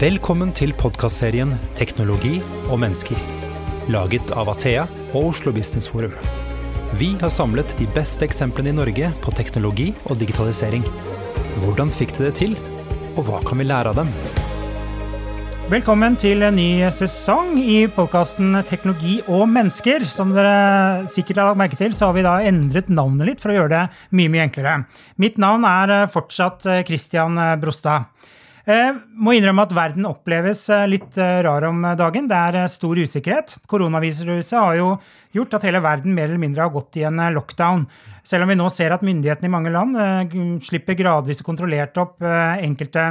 Velkommen til podkastserien 'Teknologi og mennesker', laget av Athea og Oslo Business Forum. Vi har samlet de beste eksemplene i Norge på teknologi og digitalisering. Hvordan fikk de det til, og hva kan vi lære av dem? Velkommen til en ny sesong i podkasten Teknologi og mennesker. Som dere sikkert har lagt merke til, så har vi da endret navnet litt for å gjøre det mye, mye enklere. Mitt navn er fortsatt Christian Brostad. Eh, må innrømme at verden oppleves litt rar om dagen. Det er stor usikkerhet. Koronaviruset har jo gjort at hele verden mer eller mindre har gått i en lockdown. Selv om vi nå ser at myndighetene i mange land slipper gradvis kontrollert opp enkelte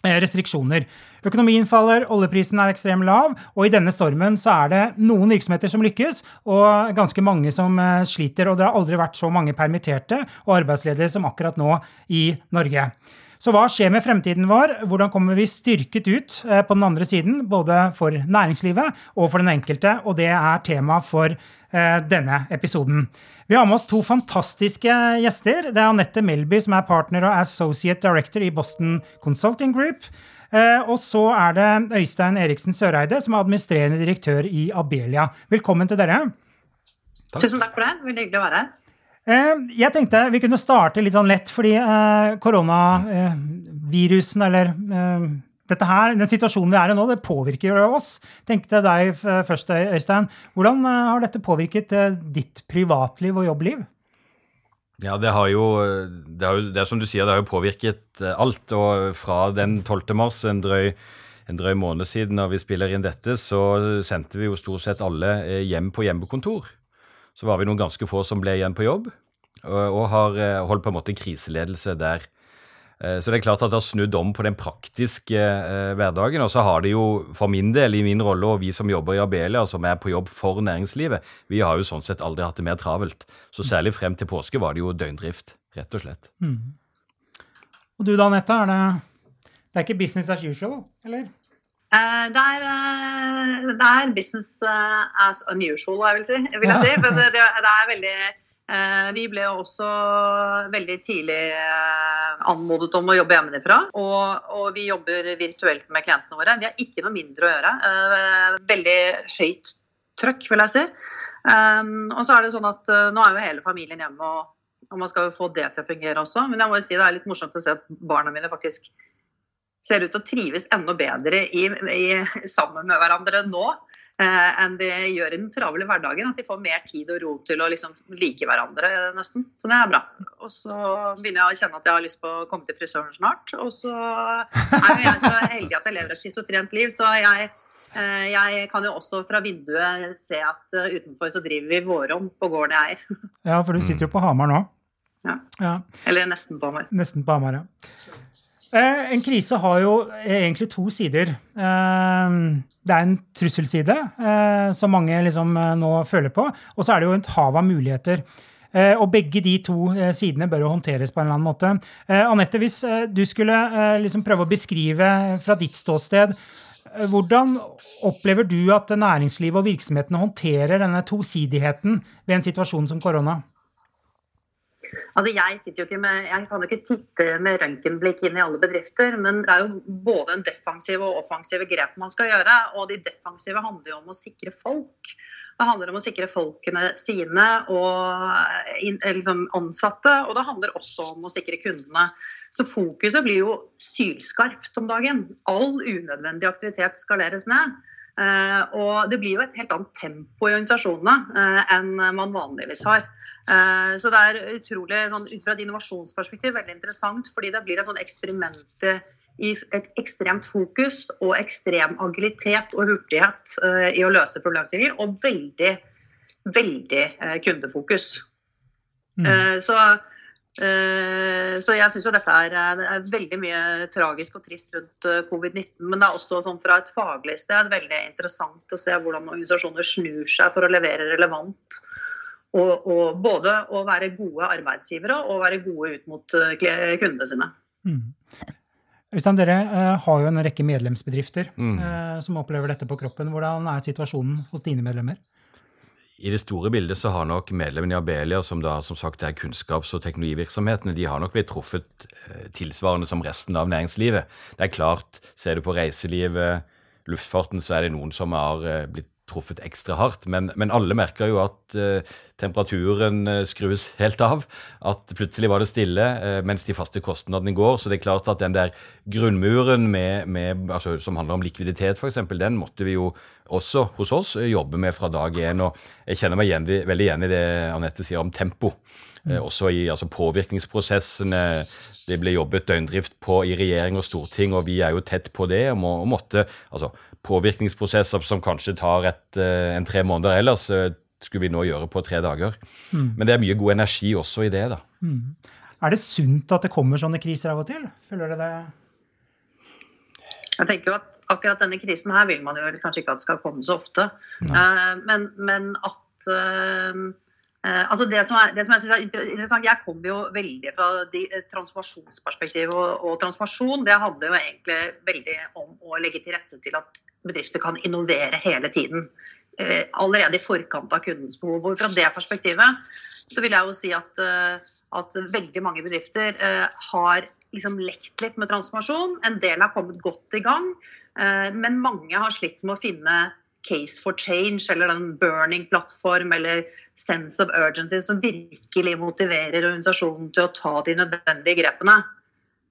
restriksjoner. Økonomien faller, oljeprisen er ekstremt lav, og i denne stormen så er det noen virksomheter som lykkes, og ganske mange som sliter. Og det har aldri vært så mange permitterte og arbeidsledige som akkurat nå i Norge. Så hva skjer med fremtiden vår? Hvordan kommer vi styrket ut på den andre siden, både for næringslivet og for den enkelte? Og det er tema for denne episoden. Vi har med oss to fantastiske gjester. Det er Anette Melby, som er partner og associate director i Boston Consulting Group. Og så er det Øystein Eriksen Søreide, som er administrerende direktør i Abelia. Velkommen til dere. Takk. Tusen takk for det. Veldig hyggelig å være her. Jeg tenkte vi kunne starte litt sånn lett, fordi koronavirusen, eller dette her, den situasjonen vi er i nå, det påvirker oss. Tenkte deg først, Øystein. Hvordan har dette påvirket ditt privatliv og jobbliv? Ja, det har jo, det har jo, det er som du sier, det har jo påvirket alt. Og fra den 12. mars, en drøy, en drøy måned siden, når vi spiller inn dette, så sendte vi jo stort sett alle hjem på hjemmekontor. Så var vi noen ganske få som ble igjen på jobb, og, har holdt på en måte kriseledelse der. Så det er klart at det har snudd om på den praktiske eh, hverdagen. Og så har det jo, for min del, i min rolle, og vi som jobber i Abelia, som er på jobb for næringslivet, vi har jo sånn sett aldri hatt det mer travelt. Så særlig frem til påske var det jo døgndrift, rett og slett. Mm. Og du da, Anette, er det, det er ikke business as usual, eller? Uh, det, er, uh, det er business uh, as unusual, jeg vil, si, vil jeg si. For det, det, er veldig vi ble også veldig tidlig anmodet om å jobbe hjemmefra. Og, og, vi jobber virtuelt med klientene våre. Vi har ikke noe mindre å gjøre. Veldig høyt trøkk, vil jeg si. Og så er det sånn at nå er jo hele familien hjemme, og, og man skal jo få det til å fungere også. Men jeg må jo si det er litt morsomt å se at barna mine faktisk ser ut til å trives enda bedre i, i, sammen med hverandre nå eh, enn de gjør i den travle hverdagen. At de får mer tid og ro til å liksom like hverandre, nesten. Så det er bra. Og så begynner jeg å kjenne at jeg har lyst på å komme til frisøren snart. Og så er jo jeg så heldig at jeg lever et schizofrent liv, så jeg jeg kan jo også fra vinduet se at utenfor så driver vi vårom på gården jeg eier. Ja, for du sitter jo på Hamar nå. Ja. ja. Eller nesten på Hamar. Nesten på Hamar, ja. En krise har jo egentlig to sider. Det er en trusselside, som mange liksom nå føler på, og så er det jo et hav av muligheter. Og begge de to sidene bør jo håndteres på en eller annen måte. Anette, hvis du skulle liksom prøve å beskrive fra ditt ståsted hvordan opplever du at næringslivet og virksomhetene håndterer denne tosidigheten ved en situasjon som korona? Altså jeg, jo ikke med, jeg kan jo ikke titte med røntgenblikk inn i alle bedrifter, men det er jo både en defensiv og offensive grep man skal gjøre. Og de defensive handler jo om å sikre folk. Det handler om å sikre folkene sine og liksom ansatte, og det handler også om å sikre kundene. Så fokuset blir jo sylskarpt om dagen. All unødvendig aktivitet skaleres ned. Og det blir jo et helt annet tempo i organisasjonene enn man vanligvis har. Så det er utrolig, sånn, ut fra et innovasjonsperspektiv, veldig interessant, fordi det blir et sånn eksperiment i et ekstremt fokus og ekstrem agilitet og hurtighet i å løse problemstillinger, og veldig, veldig kundefokus. Mm. Så, så jeg syns jo dette er, det er veldig mye tragisk og trist rundt covid-19. Men det er også sånn fra et faglig sted veldig interessant å se hvordan organisasjoner snur seg for å levere relevant og, og, både å være gode arbeidsgivere og være gode ut mot kundene sine. Mm. Øystein, dere har jo en rekke medlemsbedrifter mm. som opplever dette på kroppen. Hvordan er situasjonen hos dine medlemmer? I det store bildet så har nok medlemmene i Abelia, som da som sagt er kunnskaps- og teknologivirksomhetene, de har nok blitt truffet eh, tilsvarende som resten av næringslivet. Det er klart, ser du på reiselivet, luftfarten, så er det noen som har eh, blitt truffet ekstra hardt. Men, men alle merker jo at uh, temperaturen uh, skrus helt av. At plutselig var det stille uh, mens de faste kostnadene går. Så det er klart at den der grunnmuren med, med, altså, som handler om likviditet, f.eks., den måtte vi jo også hos oss jobbe med fra dag én. Og jeg kjenner meg igjen, veldig igjen i det Anette sier om tempo. Mm. Også i altså, påvirkningsprosessene. Det ble jobbet døgndrift på i regjering og storting, og vi er jo tett på det. og, må, og måtte, altså, påvirkningsprosesser som kanskje tar et, eh, en tre måneder ellers, eh, skulle vi nå gjøre på tre dager. Mm. Men det er mye god energi også i det. da. Mm. Er det sunt at det kommer sånne kriser av og til? Føler dere det? Jeg tenker jo at akkurat denne krisen her vil man jo kanskje ikke at skal komme så ofte. Uh, men, men, at altså det som, er, det som jeg synes er interessant, jeg kommer jo veldig fra de, eh, transformasjonsperspektivet. Og, og, transformasjon det handler jo egentlig veldig om å legge til rette til at bedrifter kan innovere hele tiden. Uh, allerede i forkant av kundens behov. Og fra det perspektivet så vil jeg jo si at, at veldig mange bedrifter har liksom lekt litt med transformasjon. En del har kommet godt i gang. men mange har slitt med å finne case for change eller den burning plattform eller sense of urgency som virkelig motiverer organisasjonen til å ta de nødvendige grepene,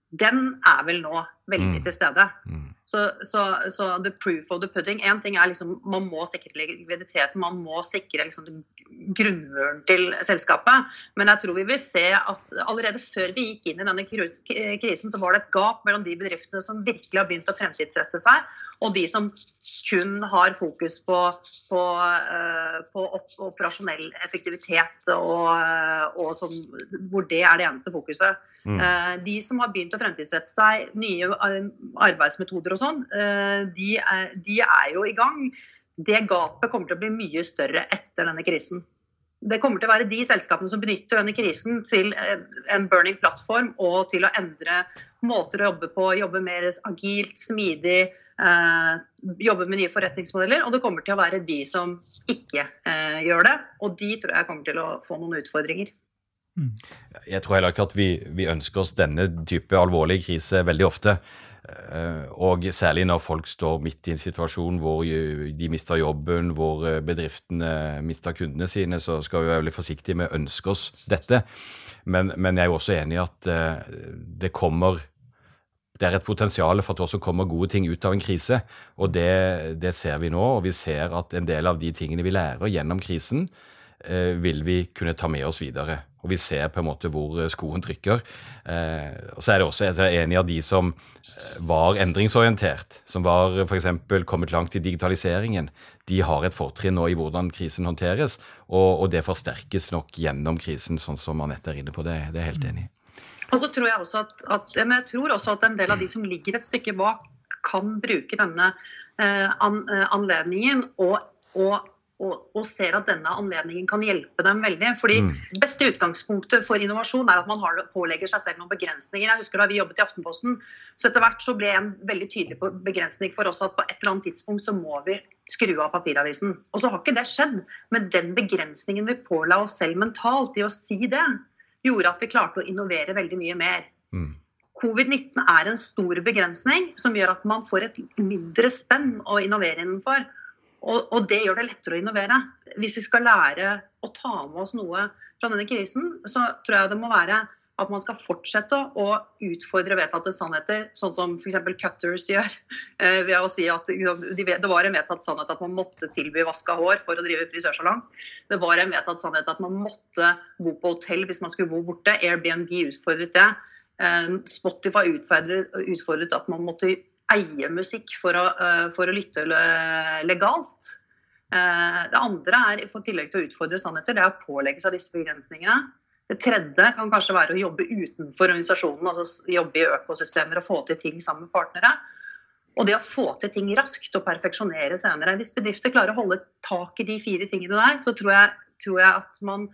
den er vel nå veldig mm. til stede. Mm. Så, så, så, the proof of the pudding Én ting er liksom man må sikre likviditeten, man må sikre liksom grunnmuren til selskapet. Men jeg tror vi vil se at allerede før vi gikk inn i denne krisen, så var det et gap mellom de bedriftene som virkelig har begynt å fremtidsrette seg, og de som kun har fokus på, på, uh, på operasjonell effektivitet, og, og som, hvor det er det eneste fokuset. Mm. Uh, de som har begynt å fremtidsrette seg, nye arbeidsmetoder og sånn, de, de, er jo i gang. Det gapet kommer til å bli mye større etter denne krisen. Det kommer til å være de selskapene som benytter denne krisen til en burning plattform og til å endre måter å jobbe på, jobbe mer agilt, smidig, eh, jobbe med nye forretningsmodeller. Og det kommer til å være de som ikke eh, gjør det. Og de tror jeg kommer til å få noen utfordringer. Mm. Jeg tror heller ikke at vi, vi ønsker oss denne type alvorlige krise veldig ofte. Eh, og særlig når folk står midt i en situasjon hvor de mister jobben, hvor eh, bedriftene mister kundene sine, så skal vi være veldig forsiktige med å ønske oss dette. Men, men jeg er jo også enig i at eh, det kommer det er et potensial for at det også kommer gode ting ut av en krise. Og det, det, ser vi nå. Og vi ser at en del av de tingene vi lærer gjennom krisen, vil vi kunne ta med oss videre. Og vi ser på en måte hvor skoen trykker. Eh, og så er det også jeg er enig av de som eh, var endringsorientert, som var f.eks. kommet langt i digitaliseringen. De har et fortrinn nå i hvordan krisen håndteres, og, og, det forsterkes nok gjennom krisen, sånn som Anette er inne på. Det, det er helt enig i. Og så tror jeg også at, at, jeg tror også at en del av de som ligger et stykke bak, kan bruke denne eh, an, eh, anledningen og, og, og, og, ser at denne anledningen kan hjelpe dem veldig. Fordi mm. beste utgangspunktet for innovasjon er at man har, pålegger seg selv noen begrensninger. Jeg husker Da vi jobbet i Aftenposten, så etter hvert så ble en veldig tydelig begrensning for oss at på et eller annet tidspunkt så må vi skru av papiravisen. Og så har ikke det skjedd. Men den begrensningen vi påla oss selv mentalt i å si det, gjorde at vi klarte å innovere veldig mye mer. Mm. Covid-19 er en stor begrensning som gjør at man får et mindre spenn å innovere innenfor. Og, og, det gjør det lettere å innovere. Hvis vi skal lære å ta med oss noe fra denne krisen, så tror jeg det må være at man skal fortsette å utfordre vedtatte sannheter, sånn som f.eks. Cutters gjør. Eh, ved å si at Det var en vedtatt sannhet at man måtte tilby vaska hår for å drive frisørsalong. Det var en vedtatt sannhet at man måtte bo på hotell hvis man skulle bo borte. Airbnb utfordret det. Eh, Spotify utfordret, at man måtte eie musikk for å, eh, for å lytte legalt. Det andre er, for tillegg til å utfordre sannheter, det er å pålegge seg disse begrensningene. Det tredje kan kanskje være å jobbe utenfor organisasjonen, altså jobbe i økosystemer og få til ting sammen med partnere. Og det å få til ting raskt og perfeksjonere senere. Hvis bedrifter klarer å holde tak i de fire tingene der, så tror jeg, tror jeg at man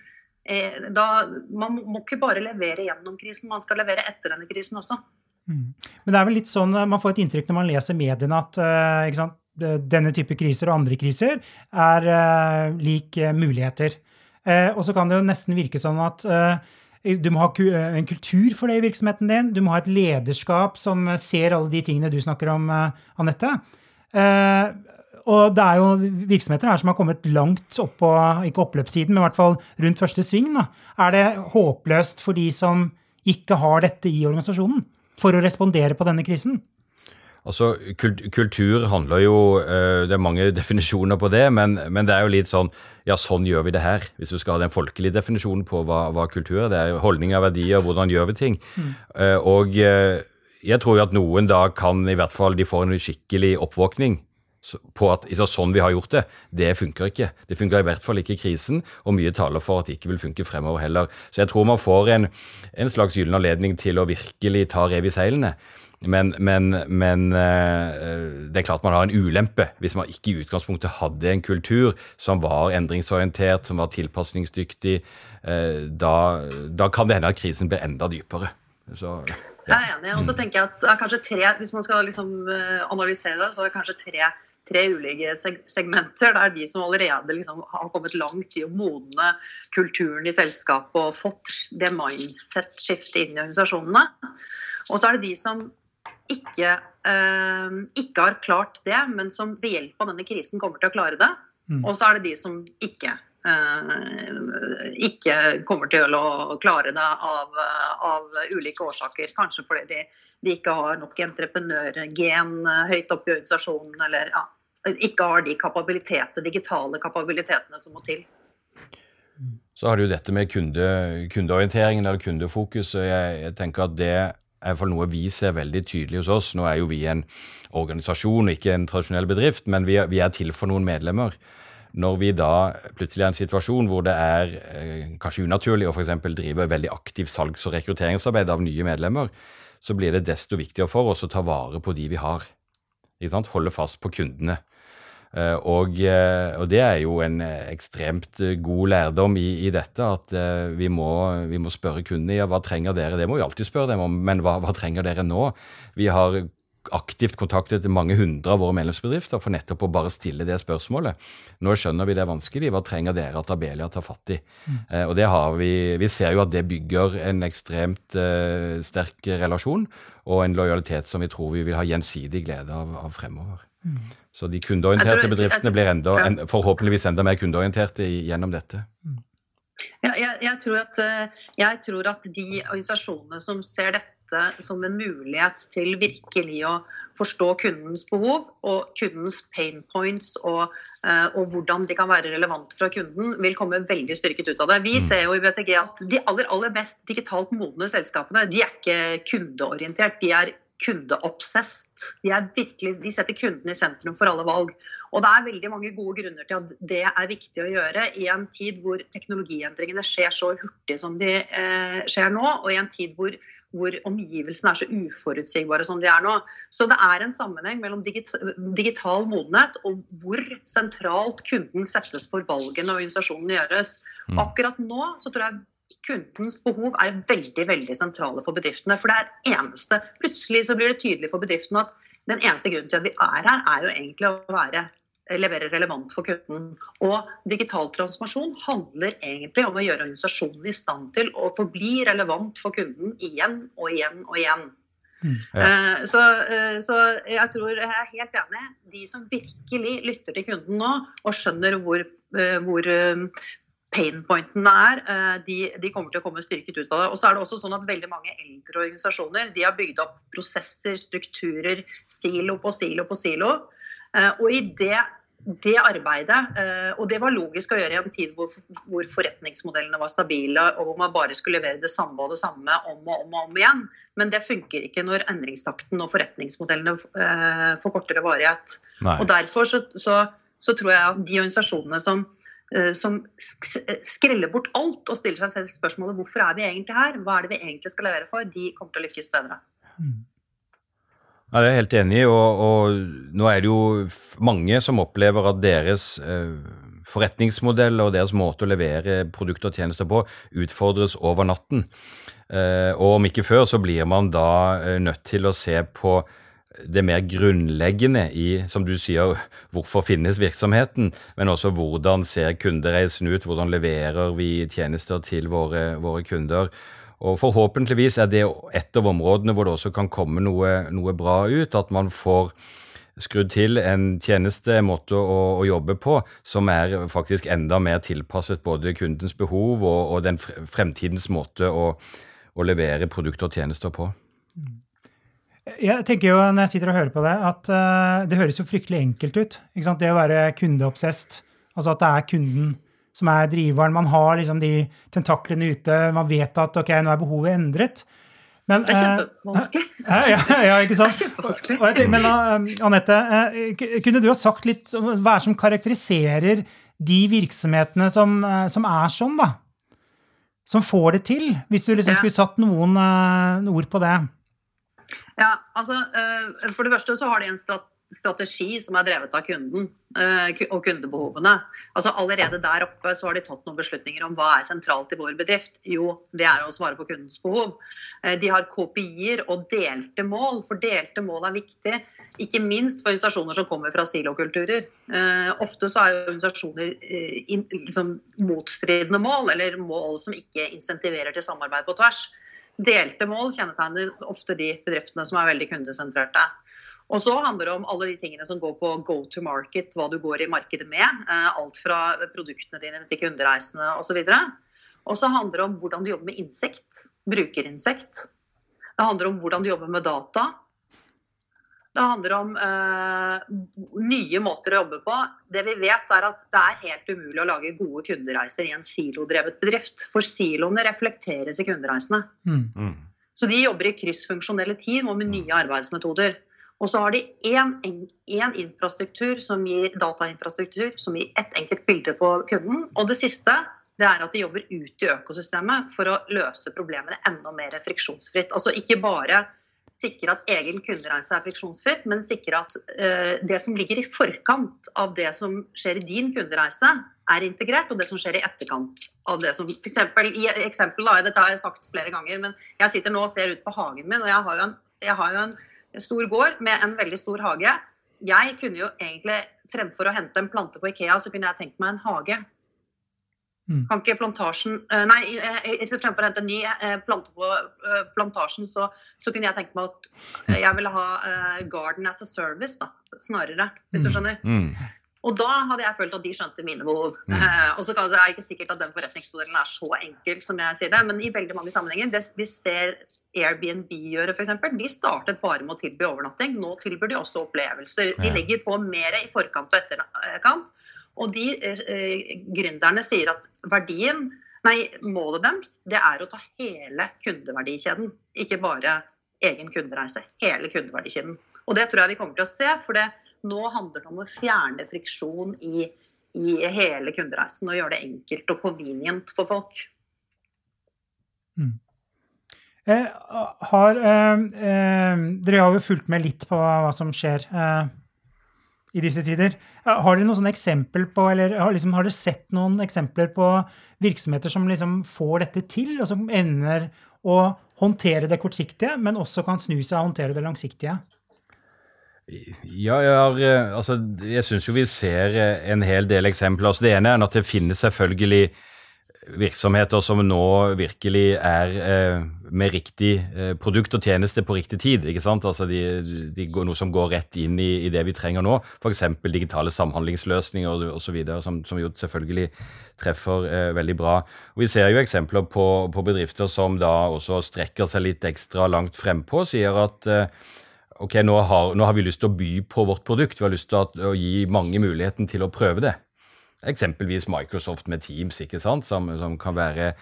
eh, da, Man må ikke bare levere gjennom krisen, man skal levere etter denne krisen også. Mm. Men det er vel litt sånn, man får et inntrykk når man leser mediene at uh, denne type kriser og andre kriser er uh, lik muligheter. Uh, og så kan det jo nesten virke sånn at du må ha en kultur for det i virksomheten din. Du må ha et lederskap som ser alle de tingene du snakker om, Anette. Og det er jo virksomheter her som har kommet langt opp på ikke oppløpssiden, men i hvert fall rundt første sving. Da. Er det håpløst for de som ikke har dette i organisasjonen, for å respondere på denne krisen? Altså, Kultur handler jo uh, Det er mange definisjoner på det, men, men, det er jo litt sånn Ja, sånn gjør vi det her. Hvis du skal ha den folkelige definisjonen på hva, hva kultur er. Det er holdninger, verdier, hvordan gjør vi ting. Mm. Uh, og uh, jeg tror jo at noen da kan i hvert fall De får en skikkelig oppvåkning på at sånn vi har gjort det. Det funker ikke. Det funker i hvert fall ikke i krisen, og mye taler for at det ikke vil funke fremover heller. Så jeg tror man får en, en slags gyllen anledning til å virkelig ta rev i seilene. Men, men, men, eh, det er klart man har en ulempe hvis man ikke i utgangspunktet hadde en kultur som var endringsorientert, som var tilpasningsdyktig. Eh, da, da kan det hende at krisen blir enda dypere. Så, ja. Jeg er enig. Og så tenker jeg at kanskje tre, Hvis man skal liksom eh, analysere det, så er det kanskje tre, tre ulike segmenter. Det er de som allerede liksom har kommet langt i å modne kulturen i selskapet og fått det mindset-skiftet inn i organisasjonene. Og så er det de som ikke, eh, ikke, har klart det, men som ved hjelp av denne krisen kommer til å klare det. Mm. Og så er det de som ikke, eh, ikke kommer til å klare det av, av ulike årsaker. Kanskje fordi de, de ikke har nok entreprenørgen høyt oppe i organisasjonen, eller ja, ikke har de kapabilitetene, digitale kapabilitetene som må til. Så har du jo dette med kunde, kundeorienteringen eller kundefokus. og jeg, jeg tenker at det er iallfall noe vi ser veldig tydelig hos oss. Nå er jo vi en organisasjon ikke en tradisjonell bedrift, men vi er, vi er til for noen medlemmer. Når vi da plutselig er i en situasjon hvor det er eh, kanskje unaturlig å f.eks. drive veldig aktiv salgs- og rekrutteringsarbeid av nye medlemmer, så blir det desto viktigere for oss å ta vare på de vi har. Holde fast på kundene. Eh, og, eh, og, det er jo en eh, ekstremt god lærdom i, i dette, at vi må, vi må, spørre kundene ja, hva trenger dere. Det må vi alltid spørre dem om, men hva, hva trenger dere nå? Vi har aktivt kontaktet mange hundre av våre medlemsbedrifter for nettopp å bare stille det spørsmålet. Nå skjønner vi det er vanskelig. Hva trenger dere at Abelia tar fatt i? Mm. Eh, og det har vi, vi ser jo at det bygger en ekstremt eh, sterk relasjon og en lojalitet som vi tror vi vil ha gjensidig glede av, av fremover. Mm. Så de kundeorienterte bedriftene blir enda, en, forhåpentligvis enda mer kundeorienterte gjennom dette. Mm. Ja, jeg, jeg, tror at, eh, jeg, tror at, de organisasjonene som ser dette som en mulighet til virkelig å forstå kundens behov og kundens pain points og, eh, og hvordan de kan være relevante fra kunden, vil komme veldig styrket ut av det. Vi mm. ser jo i BCG at de aller, aller mest digitalt modne selskapene de er ikke kundeorientert. De er kundeobsessed. De, virkelig, de setter kunden i sentrum for alle valg. Og det er veldig mange gode grunner til at det er viktig å gjøre i en tid hvor teknologiendringene skjer så hurtig som de eh, skjer nå, og i en tid hvor, hvor omgivelsene er så uforutsigbare som de er nå. Så det er en sammenheng mellom digital, digital modenhet og hvor sentralt kunden settes for valgene og organisasjonene gjøres. Mm. Akkurat nå så tror jeg kundens behov er veldig veldig sentrale for bedriftene. For det er eneste, Plutselig så blir det tydelig for bedriftene at den eneste grunnen til at vi er her, er jo egentlig å være, levere relevant for kunden. Og digital transformasjon handler egentlig om å gjøre organisasjonen i stand til å forbli relevant for kunden igjen og igjen og igjen. Mm, ja. Eh, så, eh, så, jeg tror jeg er helt enig. De som virkelig lytter til kunden nå og skjønner hvor, eh, hvor painpointene er, eh, de, de, kommer til å komme styrket ut av det. Og så er det også sånn at veldig mange eldre organisasjoner de har bygd opp prosesser, strukturer, silo på silo på silo. Eh, og i det, det arbeidet, eh, og det var logisk å gjøre i en tid hvor, hvor, forretningsmodellene var stabile, og hvor man bare skulle levere det samme og det samme om og om, og om igjen. Men det funker ikke når endringstakten og forretningsmodellene får kortere varighet. Nei. Og derfor så, så, så tror jeg at de organisasjonene som som skreller bort alt og stiller seg selv spørsmålet hvorfor er vi egentlig her, hva er det vi egentlig skal levere for, de kommer til å lykkes bedre. Mm. Ja, Det er jeg helt enig i. Og, og, nå er det jo mange som opplever at deres eh, forretningsmodell og deres måte å levere produkter og tjenester på utfordres over natten. Eh, og om ikke før så blir man da eh, nødt til å se på det mer grunnleggende i, som du sier, hvorfor finnes virksomheten, men også hvordan ser kundereisen ut, hvordan leverer vi tjenester til våre, våre kunder. Og Forhåpentligvis er det et av områdene hvor det også kan komme noe, noe bra ut. At man får skrudd til en tjenestemåte å, å, jobbe på som er faktisk enda mer tilpasset både kundens behov og, og den fremtidens måte å, å, levere produkter og tjenester på. Jeg tenker jo når jeg sitter og hører på det, at uh, det høres jo fryktelig enkelt ut. Det å være kundeobsesst. Altså at det er kunden som er driveren. Man har liksom de tentaklene ute. Man vet at ok, nå er behovet endret. Men, det er eh, kjempevanskelig. Uh, ja, ja, ikke sant? Det er kjempevanskelig. Men uh, Anette, uh, kunne du ha sagt litt om hva som karakteriserer de virksomhetene som, som, er sånn, da? Som får det til? Hvis du liksom ja. skulle satt noen ord på det. Ja, altså For det første så har de en strategi som er drevet av kunden eh, og kundebehovene. Altså Allerede der oppe så har de tatt noen beslutninger om hva er sentralt i vår bedrift. Jo, det er å svare på kundens behov. Eh, de har KPI-er og delte mål, for delte mål er viktig. Ikke minst for organisasjoner som kommer fra silokulturer. Eh, ofte så er organisasjoner liksom motstridende mål, eller mål som ikke insentiverer til samarbeid på tvers. Delte mål kjennetegner ofte de bedriftene som er veldig kundesentrerte. Og så handler det om alle de tingene som går på go to market, hva du går i markedet med. Eh, alt fra produktene dine til kundereisene osv. Og så handler det om hvordan du jobber med insekt, brukerinsekt. Det handler om hvordan du jobber med data. Det handler om uh, nye måter å jobbe på. Det vi vet er at det er helt umulig å lage gode kundereiser i en silodrevet bedrift. For siloene reflekteres i kundereisene. Mm. mm. Så de jobber i kryssfunksjonelle team og med nye arbeidsmetoder. Og så har de én infrastruktur som gir datainfrastruktur som gir ett enkelt bilde på kunden. Og det siste det er at de jobber ut i økosystemet for å løse problemene enda mer friksjonsfritt. Altså ikke bare sikre at egen kundereise er friksjonsfritt, men sikre at uh, det som ligger i forkant av det som skjer i din kundereise, er integrert, og det som skjer i etterkant av det som for eksempel, I eksempel, da, dette har jeg sagt flere ganger, men jeg sitter nå og ser ut på hagen min, og jeg har jo en, har jo en stor gård med en veldig stor hage. Jeg kunne jo egentlig, fremfor å hente en plante på Ikea, så kunne jeg tenkt meg en hage. Mm. Kan ikke plantasjen eh, Nei, fremfor å hente en ny eh, plante på eh, plantasjen, så, så, kunne jeg tenke meg at jeg ville ha garden as a service, da, snarere. Hvis du mm. skjønner. Mm. Og da hadde jeg følt at de skjønte mine behov. Mm. Eh, og så er det ikke sikkert at den forretningsmodellen er så enkel som jeg sier det, men i veldig mange sammenhenger. Det vi ser Airbnb gjøre, f.eks. De startet bare med å tilby overnatting. Nå tilbyr de også opplevelser. De legger på mer i forkant og etterkant. Og de eh, gründerne sier at verdien, nei, målet deres det er å ta hele kundeverdikjeden. Ikke bare egen kundereise. Hele kundeverdikjeden. Og det tror jeg vi kommer til å se. For det, nå handler det om å fjerne friksjon i, i hele kundereisen og gjøre det enkelt og convenient for folk. Mm. Eh, har, eh, eh, dere har jo fulgt med litt på hva som skjer eh, i disse tider. Eh, har dere noen eksempel på, eller har, liksom, har, dere sett noen eksempler på virksomheter som liksom får dette til, og som evner å håndtere det kortsiktige, men også kan snu seg og håndtere det langsiktige? Ja, jeg, har, eh, altså, jeg syns jo vi ser en hel del eksempler. Altså, det ene er at det finnes selvfølgelig virksomheter som nå virkelig er eh, med riktig eh, produkt og tjeneste på riktig tid. ikke sant? Altså de, de går, Noe som går rett inn i, i det vi trenger nå. F.eks. digitale samhandlingsløsninger osv. Som, som jo selvfølgelig treffer eh, veldig bra. Og Vi ser jo eksempler på, på, bedrifter som da også strekker seg litt ekstra langt frempå. Sier at eh, ok, nå har, nå har, vi lyst til å by på vårt produkt. Vi har lyst til at, å gi mange muligheten til å prøve det. Eksempelvis Microsoft med Teams, ikke sant? Som, som kan være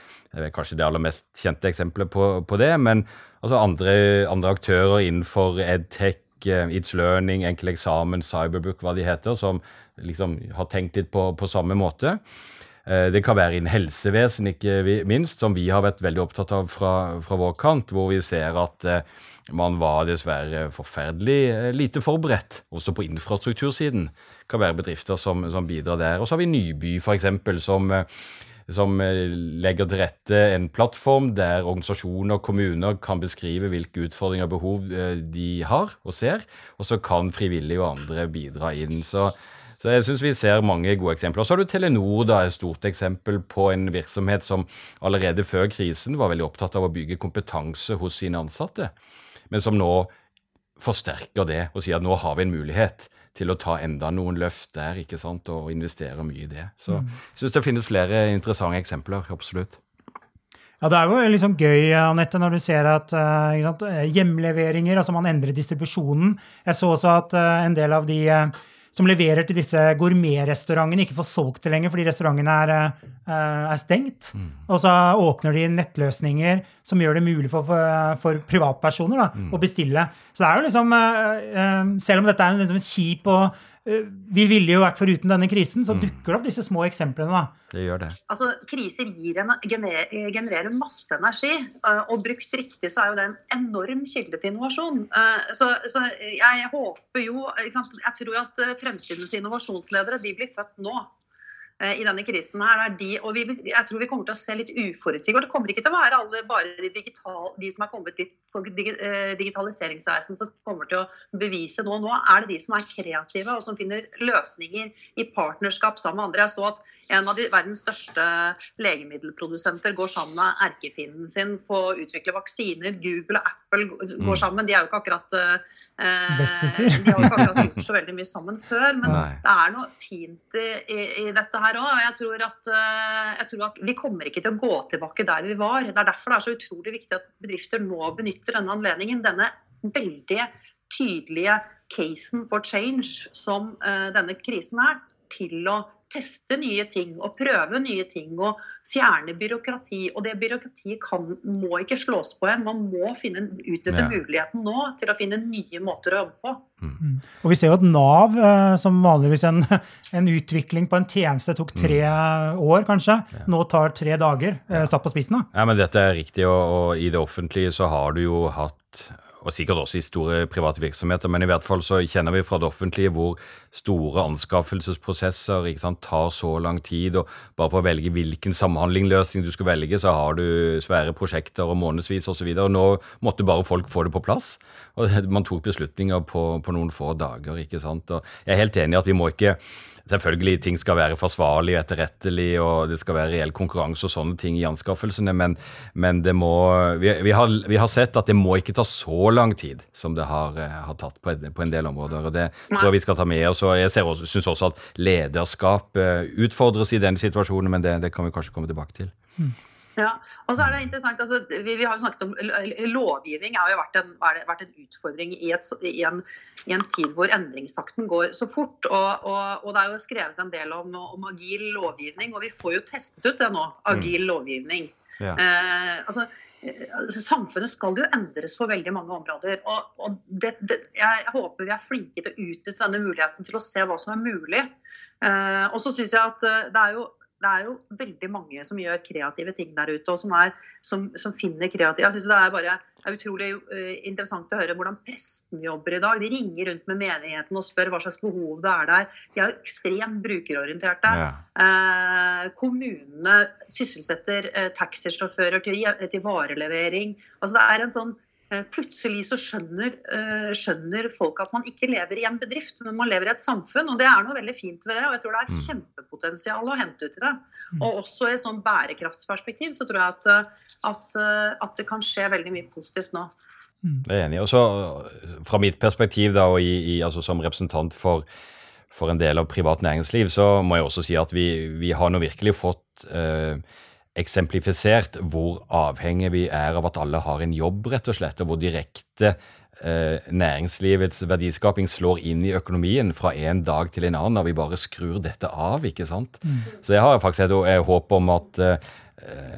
kanskje det aller mest kjente eksempelet på, på det. Men altså andre, andre, aktører innenfor EdTech, eh, It's Learning, Enkel eksamen, Cyberbook, hva de heter, som liksom har tenkt litt på, på samme måte. Eh, det kan være innen helsevesen, ikke minst, som vi har vært veldig opptatt av fra, fra vår kant, hvor vi ser at eh, man var dessverre forferdelig lite forberedt, også på infrastruktursiden kan være bedrifter som, som bidrar der. Og så har vi Nyby, f.eks., som, som legger til rette en plattform der organisasjoner og kommuner kan beskrive hvilke utfordringer og behov de har og ser, og så kan frivillige og andre bidra inn. Så så jeg syns vi ser mange gode eksempler. Så har du Telenor, da, et stort eksempel på en virksomhet som allerede før krisen var veldig opptatt av å bygge kompetanse hos sine ansatte, men som nå forsterker det og sier at nå har vi en mulighet til å ta enda noen løft der ikke sant, og investere mye i det. Så mm. jeg syns det finnes flere interessante eksempler. Absolutt. Ja, Det er jo liksom gøy Annette, når du ser at uh, hjemleveringer, altså man endrer distribusjonen. Jeg så også at uh, en del av de uh, som leverer til disse gourmetrestaurantene, ikke får solgt det lenger fordi restaurantene er, uh, er stengt. Mm. Og så åpner de nettløsninger som gjør det mulig for, for, for privatpersoner da, mm. å bestille. Så det er jo liksom uh, Selv om dette er en liksom, kjip og Eh, vi ville jo vært foruten denne krisen, så mm. dukker det opp disse små eksemplene. da. Det gjør det. Altså, Kriser gir en, genererer masse energi, eh, og brukt riktig så er jo det en enorm kilde til innovasjon. Eh, så, så jeg håper jo Jeg tror at fremtidens innovasjonsledere de blir født nå. Eh, i denne krisen her. er De, og vi, jeg tror vi kommer til å se litt uforutsigbart. Det kommer ikke til å være alle bare de, digital, de som er kommet litt på eh, digitaliseringsreisen som kommer til å bevise noe. Nå er det de som er kreative og som finner løsninger i partnerskap sammen med andre. Jeg så at en av de verdens største legemiddelprodusenter går sammen med erkefienden sin på å utvikle vaksiner. Google og Apple går mm. sammen. De er jo ikke akkurat uh, Eh, de har jo ikke akkurat gjort så veldig mye sammen før, men Nei. det er noe fint i, i, i dette her òg. Jeg, tror at, uh, jeg tror at vi kommer ikke til å gå tilbake der vi var. Det er derfor det er så utrolig viktig at bedrifter nå benytter denne anledningen. Denne veldig tydelige casen for change som uh, denne krisen er, til å teste nye ting og prøve nye ting og fjerne byråkrati. Og det byråkratiet kan, må ikke slås på igjen. Man må finne, utnytte ja. muligheten nå til å finne nye måter å jobbe på. Mm. mm. Og vi ser jo at Nav, eh, som vanligvis en, en utvikling på en tjeneste tok tre mm. år, kanskje, ja. nå tar tre dager. ja. satt på spissen. da. Ja, men dette er riktig, og, og i det offentlige så har du jo hatt og sikkert også i store private virksomheter, men i hvert fall så kjenner vi fra det offentlige hvor store anskaffelsesprosesser sant, tar så lang tid. og Bare for å velge hvilken samhandlingløsning du skal velge, så har du svære prosjekter og månedsvis osv. Nå måtte bare folk få det på plass. og Man tok beslutninger på, på noen få dager. ikke sant, og Jeg er helt enig i at vi må ikke Selvfølgelig ting skal være forsvarlig og etterrettelig, og det skal være reell konkurranse og sånne ting i anskaffelsene, men, men det må vi, vi, har, vi, har, sett at det må ikke ta så lang tid som det har, eh, har tatt på en, på en, del områder. og Det tror jeg vi skal ta med oss. og Jeg syns også at lederskap eh, utfordres i denne situasjonen, men det, det kan vi kanskje komme tilbake til. Mm. Ja, og så er det interessant, altså, vi, vi, har jo snakket om Lovgivning har jo vært en, vært en utfordring i, et, i, en, i, en, tid hvor endringstakten går så fort. Og, og, og det er jo skrevet en del om, om, agil lovgivning, og vi får jo testet ut det nå. Agil mm. lovgivning. Ja. Eh, altså, altså, Samfunnet skal jo endres på veldig mange områder. og, og det, det, Jeg håper vi er flinke til å utnytte denne muligheten til å se hva som er mulig. Eh, og så synes jeg at eh, det er jo det er jo veldig mange som gjør kreative ting der ute, og som, er, som, som finner kreative Jeg synes det er bare det er utrolig uh, interessant å høre hvordan prestene jobber i dag. De ringer rundt med menigheten og spør hva slags behov det er der. De er jo ekstremt brukerorienterte. Ja. Uh, kommunene sysselsetter uh, taxisjåfører til, til varelevering. Altså det er en sånn plutselig så skjønner, eh, skjønner, folk at man ikke lever i en bedrift, men man lever i et samfunn. Og det er noe veldig fint ved det. Og jeg tror det er mm. kjempepotensial å hente ut i det. Mm. Og også i et sånn bærekraftsperspektiv så tror jeg at, eh, at, at, det kan skje veldig mye positivt nå. Det Jeg er enig. Og så fra mitt perspektiv da, og i, i, altså som representant for, for, en del av privat næringsliv, så må jeg også si at vi, vi har nå virkelig fått eh, eksemplifisert hvor avhengig vi er av at alle har en jobb, rett og slett, og hvor direkte eh, næringslivets verdiskaping slår inn i økonomien fra en dag til en annen når vi bare skrur dette av. ikke sant? Mm. Så jeg har faktisk et, håp om at eh,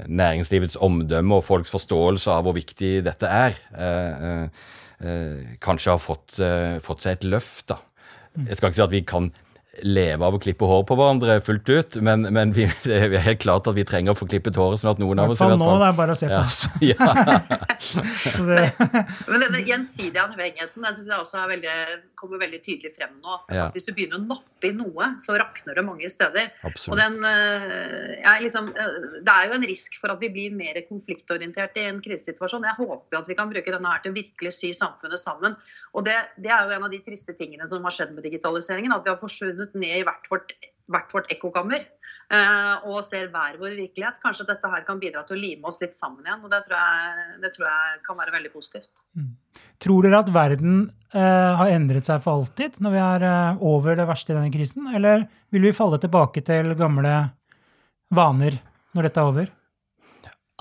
næringslivets omdømme og folks forståelse av hvor viktig dette er, eh, kanskje har fått, fått, seg et løft. da. Mm. Jeg skal ikke si at vi kan leve av å klippe hår på hverandre fullt ut, men, men vi, det er helt klart at vi trenger å få klippet håret. sånn at noen av oss i hvert fall nå, det er bare å se på oss. Ja. men den gjensidige avhengigheten den synes jeg også veldig, kommer veldig tydelig frem nå. Ja. Hvis du begynner å nappe i noe, så rakner det mange steder. Absolutt. Og den, ja, liksom, eh, det er jo en risk for at vi blir mer konfliktorientert i en krisesituasjon. Jeg håper at vi kan bruke denne her til å virkelig sy samfunnet sammen. Og det, det er jo en av de triste tingene som har skjedd med digitaliseringen. At vi har forsvunnet ned i hvert vårt, hvert vårt ekkokammer. Uh, og ser hver vår virkelighet. Kanskje dette her kan bidra til å lime oss litt sammen igjen. og Det tror jeg, det tror jeg kan være veldig positivt. Mm. Tror dere at verden eh, har endret seg for alltid når vi er eh, over det verste i denne krisen? Eller vil vi falle tilbake til gamle vaner når dette er over?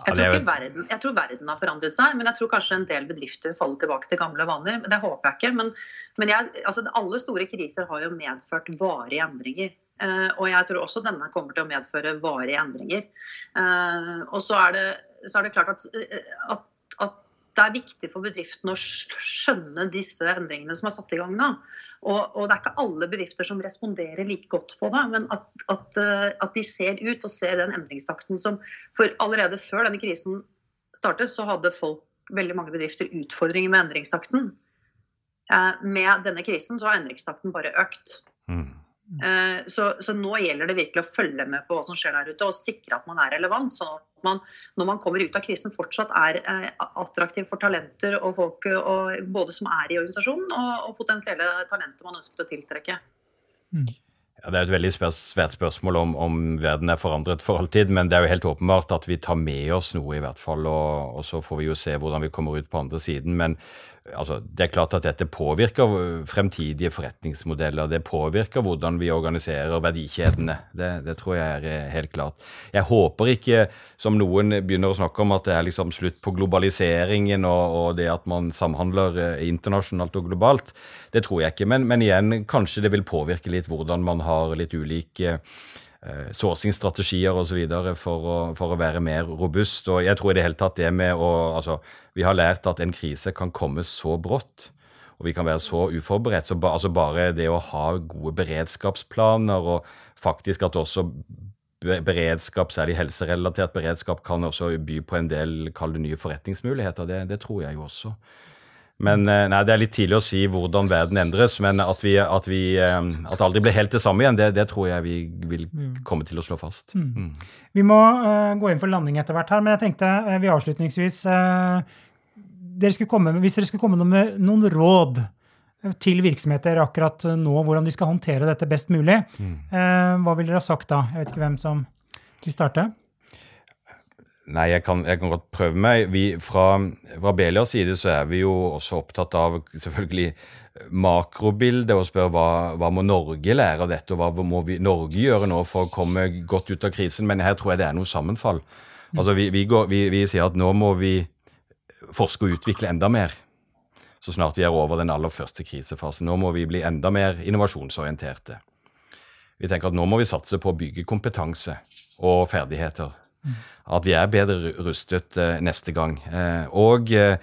Jeg tror, verden, jeg tror, verden, har forandret seg, men jeg tror kanskje en del bedrifter faller tilbake til gamle vaner. Det håper jeg ikke. Men, men jeg, altså, alle store kriser har jo medført varige endringer. Uh, og jeg tror også denne kommer til å medføre varige endringer. Uh, og så er, det, så er, det, klart at, at, at, det er viktig for bedriftene å skjønne disse endringene som er satt i gang nå. Og, og, det er ikke alle bedrifter som responderer like godt på det, men at, at, eh, at, de ser ut og ser den endringstakten som For allerede før denne krisen startet, så hadde folk, veldig mange bedrifter utfordringer med endringstakten. Eh, med denne krisen så har endringstakten bare økt. Mm. Eh, så, så, nå gjelder det virkelig å følge med på hva som skjer der ute, og sikre at man er relevant. sånn at man, når man kommer ut av krisen, fortsatt er eh, attraktiv for talenter og folk og både som er i organisasjonen, og, og potensielle talenter man ønsker å tiltrekke. Mm. Det er et veldig svært spørsmål om, om, verden er forandret for alltid, men det er jo helt åpenbart at vi tar med oss noe, i hvert fall. Og, og så får vi jo se hvordan vi kommer ut på andre siden. Men altså, det er klart at dette påvirker fremtidige forretningsmodeller. Det påvirker hvordan vi organiserer verdikjedene. Det, det, tror jeg er helt klart. Jeg håper ikke, som noen begynner å snakke om, at det er liksom slutt på globaliseringen og, og det at man samhandler eh, internasjonalt og globalt. Det tror jeg ikke. Men, men igjen, kanskje det vil påvirke litt hvordan man har litt ulike eh, sourcing-strategier osv. For, å, for å være mer robust. Og jeg tror i det hele tatt det med å altså, vi har lært at en krise kan komme så brått, og vi kan være så uforberedt. Så ba, altså bare det å ha gode beredskapsplaner, og faktisk at også beredskap, særlig helserelatert beredskap, kan også by på en del kall det nye forretningsmuligheter. Det, det, tror jeg jo også. Men eh, nei, Det er litt tidlig å si hvordan verden endres, men at, vi, at, vi, eh, at det aldri blir helt det samme igjen, det, det, tror jeg vi vil mm. komme til å slå fast. Mm. Mm. Vi må uh, gå inn for landing etter hvert her, men jeg tenkte uh, vi avslutningsvis uh, dere komme, Hvis dere skulle komme med noen råd til virksomheter akkurat nå, hvordan de skal håndtere dette best mulig, mm. hva ville dere ha sagt da? Jeg vet ikke hvem som vil starte. Nei, jeg kan, jeg kan, godt prøve meg. Vi, fra fra Belias side så er vi jo også opptatt av selvfølgelig makrobildet og spør hva, hva må Norge lære av dette, og hva må vi, Norge gjøre nå for å komme godt ut av krisen. Men her tror jeg det er noe sammenfall. Mm. Altså, vi, vi, går, vi sier at nå må vi forske og utvikle enda mer så snart vi er over den aller første krisefasen. Nå må vi bli enda mer innovasjonsorienterte. Vi tenker at nå må vi satse på å bygge kompetanse og ferdigheter. At vi er bedre rustet eh, neste gang. Eh, og eh,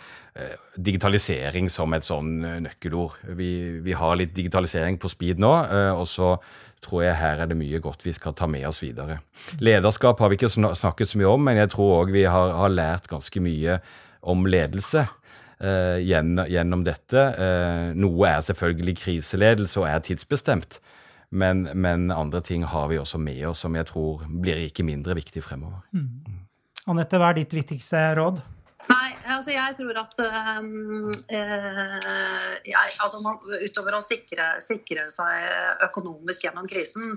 digitalisering som et sånn nøkkelord. Vi, vi, har litt digitalisering på speed nå, og så tror jeg her er det mye godt vi skal ta med oss videre. Lederskap har vi ikke snakket så mye om, men jeg tror òg vi har, har lært ganske mye om ledelse. Uh, gjennom, dette. Uh, noe er selvfølgelig kriseledelse og er tidsbestemt, men, men, andre ting har vi også med oss som jeg tror blir ikke mindre viktig fremover. Mm. Anette, hva er ditt viktigste råd? Nei, altså jeg tror at um, eh, jeg, altså man, Utover å sikre, sikre, seg økonomisk gjennom krisen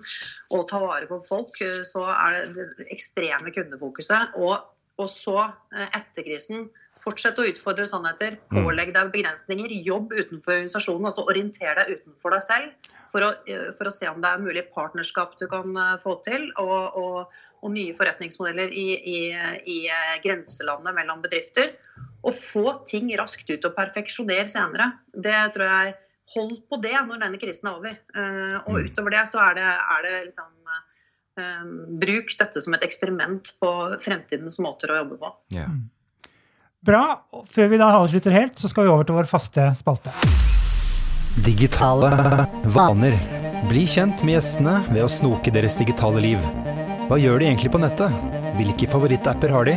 og ta vare på folk, så er det det ekstreme kundefokuset. Og, og så, etter krisen, Fortsett å utfordre sannheter. Mm. Pålegg deg begrensninger. Jobb utenfor organisasjonen. Altså orienter deg utenfor deg selv for å, eh, for å, se om det er mulig partnerskap du kan eh, få til. Og, og, og nye forretningsmodeller i, i, i eh, grenselandet mellom bedrifter. Og få ting raskt ut og perfeksjonere senere. Det tror jeg Hold på det når denne krisen er over. Og mm. utover det så er det, er det liksom um, Bruk dette som et eksperiment på fremtidens måter å jobbe på. Yeah. Bra. Før vi da avslutter helt, så skal vi over til vår faste spalte. Digitale vaner. Bli kjent med gjestene ved å snoke deres digitale liv. Hva gjør de egentlig på nettet? Hvilke favorittapper har de?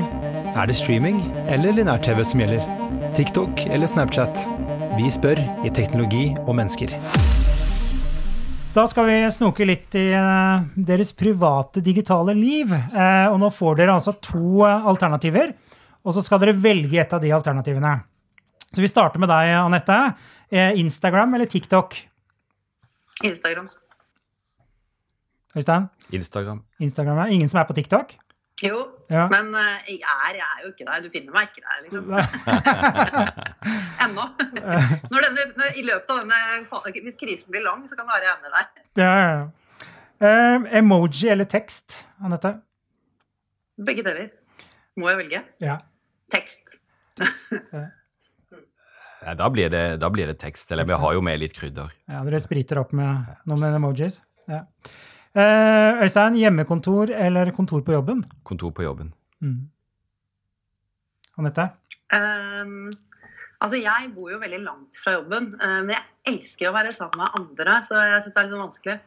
Er det streaming eller linær-TV som gjelder? TikTok eller Snapchat? Vi spør i Teknologi og mennesker. Da skal vi snoke litt i eh, deres private digitale liv. Eh, og nå får dere altså to eh, alternativer, og så skal dere velge et av de alternativene. Så vi starter med deg, Anette. Eh, Instagram eller TikTok? Instagram. Øystein? Instagram. Instagram er ingen som er på TikTok? Jo, Ja. men eh, jeg, er, jeg er jo ikke der. Du finner meg ikke der, liksom. Ennå. Når denne, når, I løpet av denne Hvis krisen blir lang, så kan det være jeg ender der. Ja, ja. Eh, emoji eller tekst, Anette? Begge deler. Må jeg velge? Ja. Tekst. Ja, da, blir det, da blir det tekst. Eller vi har jo med litt krydder. ja dere spriter opp med noe med emojis. Ja. Eh, Øystein, hjemmekontor eller kontor på jobben? Kontor på jobben. Mm. Anette? Um, altså, jeg bor jo veldig langt fra jobben, eh, men jeg elsker å være sammen med andre, så jeg syns det er litt sånn vanskelig.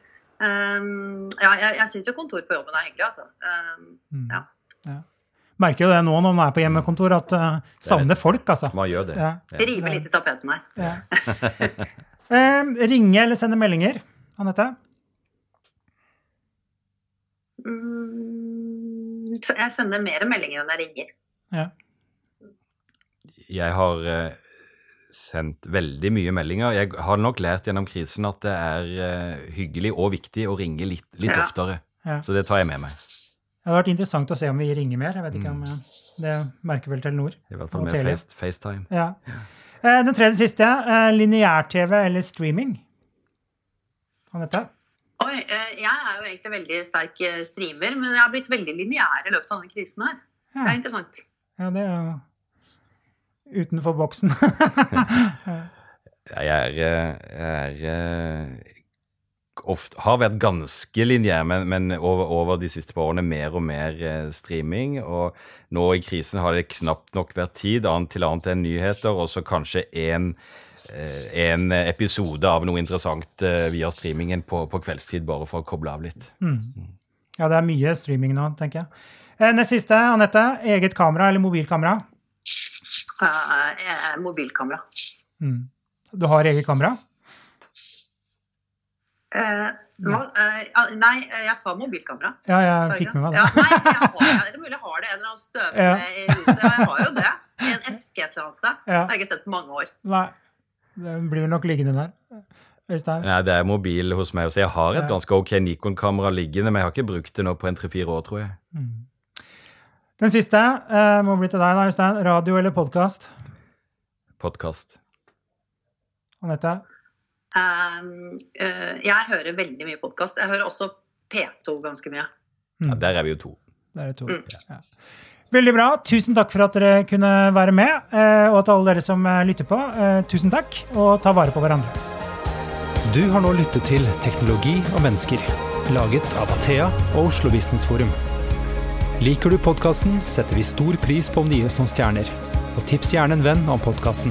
Um, ja, jeg, jeg syns jo kontor på jobben er hyggelig, altså. Um, Mm. Ja. Ja. Merker jo det nå når man er på hjemmekontor, at uh, savner folk, altså. Man gjør det. Ja. rive litt i tapeten her. Ja. uh, ringe eller sende meldinger, Anette? Mm, jeg sender mer meldinger enn jeg ringer. Jeg har eh, sendt veldig mye meldinger. Jeg har nok lært gjennom krisen at det er hyggelig og viktig å ringe litt, litt Ja. oftere. Ja. Så det tar jeg med meg. Det hadde vært interessant å se om vi ringer mer. Jeg vet ikke om Mm. eh, Det merker vel Telenor. I hvert fall med face, FaceTime. Ja. Eh, Den tredje siste. eh, Lineær-TV eller streaming? Anette? Oi, eh, jeg er jo egentlig veldig sterk streamer, men jeg har blitt veldig lineær i løpet av denne krisen her. Det er interessant. ja det er jo utenfor boksen. Jeg er, jeg er ofte, har vært ganske lineær, men, men over, over de siste par årene mer og mer eh, streaming. Og nå i krisen har det knapt nok vært tid annet til annet enn nyheter, og så kanskje en, eh, en episode av noe interessant eh, via streamingen på, på kveldstid, bare for å koble av litt. Mm. Ja, det er mye streaming nå, tenker jeg. Eh, Nest siste, Anette. Eget kamera eller mobilkamera? Eh, eh, mobilkamera. Mm. Du har eget kamera? Eh? Eh, nei, eh, jeg sa mobilkamera. Ja, jeg fikk med meg Ja, nei, jeg har, det er mulig jeg har det en eller annen støvende Ja. i huset. Ja, jeg har jo det. I en eske et eller annet sted. Ja. Har jeg ikke sett på mange år. Nei, den blir nok liggende der. Øystein? Nei, det er mobil hos meg også. Jeg har et Ja. ganske ok Nikon-kamera liggende, men jeg har ikke brukt det nå på en tre-fire år, tror jeg. Mm. Den siste uh, må bli til deg, da, Øystein. Radio eller podkast? Podkast. Anette? Um, eh, jeg hører veldig mye podkast. Jeg hører også P2 ganske mye. Ja, der er vi jo to. Der er to. Mm. Ja. Veldig bra. Tusen takk for at dere kunne være med. eh, Og til alle dere som eh, lytter på, tusen takk, og ta vare på hverandre. Du har nå lyttet til Teknologi og mennesker, laget av Athea og Oslo Business Forum. Liker du podkasten, setter vi stor pris på om du gir oss noen stjerner. Og tips gjerne en venn om podkasten.